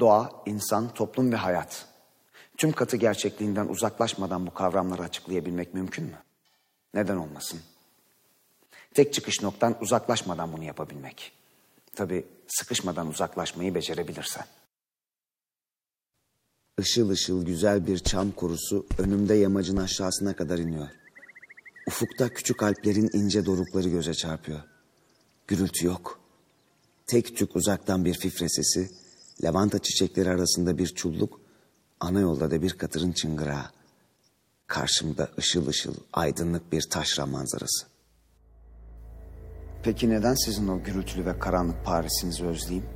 Doğa, insan, toplum ve hayat. Tüm katı gerçekliğinden uzaklaşmadan bu kavramları açıklayabilmek mümkün mü? Neden olmasın? Tek çıkış noktan uzaklaşmadan bunu yapabilmek. Tabii sıkışmadan uzaklaşmayı becerebilirsen. Işıl ışıl güzel bir çam kurusu önümde yamacın aşağısına kadar iniyor. Ufukta küçük alplerin ince dorukları göze çarpıyor. Gürültü yok. Tek tük uzaktan bir fifre sesi, lavanta çiçekleri arasında bir çulluk, ana yolda da bir katırın çıngırağı. Karşımda ışıl ışıl aydınlık bir taşra manzarası. Peki neden sizin o gürültülü ve karanlık Paris'inizi özleyeyim?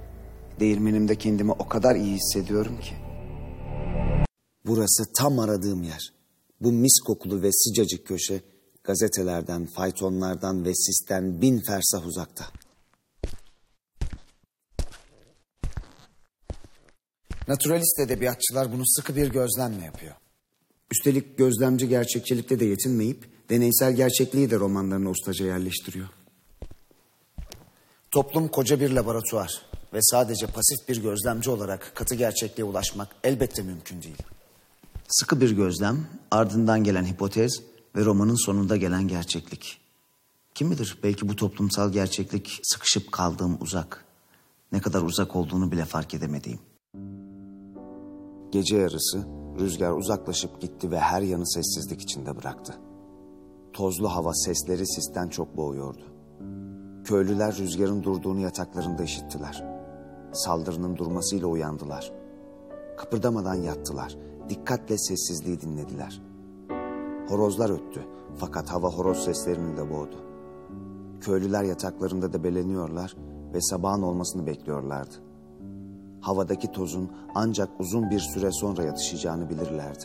Değirmenimde kendimi o kadar iyi hissediyorum ki. Burası tam aradığım yer. Bu mis kokulu ve sıcacık köşe gazetelerden, faytonlardan ve sisten bin fersah uzakta. Naturalist edebiyatçılar bunu sıkı bir gözlemle yapıyor. Üstelik gözlemci gerçekçilikle de yetinmeyip deneysel gerçekliği de romanlarına ustaca yerleştiriyor. Toplum koca bir laboratuvar ve sadece pasif bir gözlemci olarak katı gerçekliğe ulaşmak elbette mümkün değil. Sıkı bir gözlem, ardından gelen hipotez ve romanın sonunda gelen gerçeklik. Kim bilir belki bu toplumsal gerçeklik sıkışıp kaldığım uzak. Ne kadar uzak olduğunu bile fark edemediğim. Gece yarısı rüzgar uzaklaşıp gitti ve her yanı sessizlik içinde bıraktı. Tozlu hava sesleri sisten çok boğuyordu. Köylüler rüzgarın durduğunu yataklarında işittiler. Saldırının durmasıyla uyandılar. Kıpırdamadan yattılar. Dikkatle sessizliği dinlediler. Horozlar öttü fakat hava horoz seslerini de boğdu. Köylüler yataklarında debeleniyorlar ve sabahın olmasını bekliyorlardı. Havadaki tozun ancak uzun bir süre sonra yatışacağını bilirlerdi.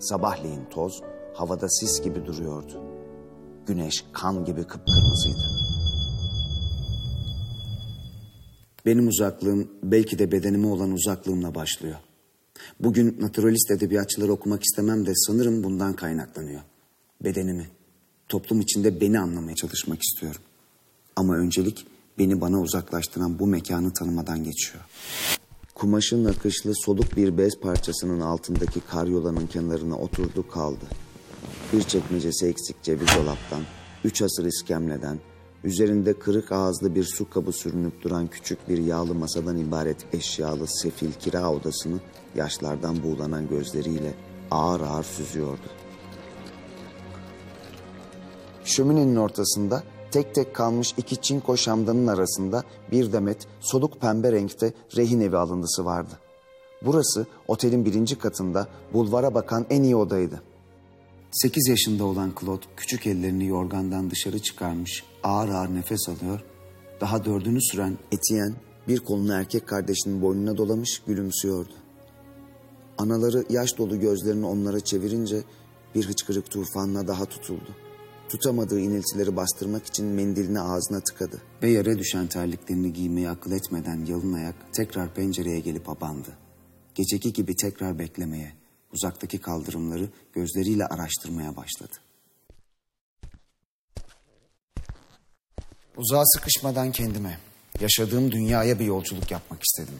Sabahleyin toz havada sis gibi duruyordu. Güneş kan gibi kıpkırmızıydı. Benim uzaklığım belki de bedenime olan uzaklığımla başlıyor. Bugün naturalist edebiyatçıları okumak istemem de sanırım bundan kaynaklanıyor. Bedenimi, toplum içinde beni anlamaya çalışmak istiyorum. Ama öncelik beni bana uzaklaştıran bu mekanı tanımadan geçiyor. Kumaşın nakışlı soluk bir bez parçasının altındaki karyolanın kenarına oturdu kaldı. Bir çekmecesi eksik ceviz dolaptan, üç asır iskemleden, üzerinde kırık ağızlı bir su kabı sürünüp duran küçük bir yağlı masadan ibaret eşyalı sefil kira odasını yaşlardan buğulanan gözleriyle ağır ağır süzüyordu. Şöminenin ortasında tek tek kalmış iki çinko şamdanın arasında bir demet soluk pembe renkte rehin evi alındısı vardı. Burası otelin birinci katında bulvara bakan en iyi odaydı. Sekiz yaşında olan Claude küçük ellerini yorgandan dışarı çıkarmış ağır ağır nefes alıyor. Daha dördünü süren Etienne bir kolunu erkek kardeşinin boynuna dolamış gülümsüyordu. Anaları yaş dolu gözlerini onlara çevirince bir hıçkırık tufanına daha tutuldu. Tutamadığı iniltileri bastırmak için mendilini ağzına tıkadı. Ve yere düşen terliklerini giymeyi akıl etmeden yalın ayak tekrar pencereye gelip abandı. Geceki gibi tekrar beklemeye, uzaktaki kaldırımları gözleriyle araştırmaya başladı. Uzağa sıkışmadan kendime, yaşadığım dünyaya bir yolculuk yapmak istedim.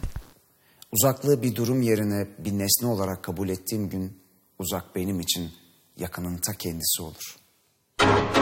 Uzaklığı bir durum yerine bir nesne olarak kabul ettiğim gün uzak benim için yakının ta kendisi olur. you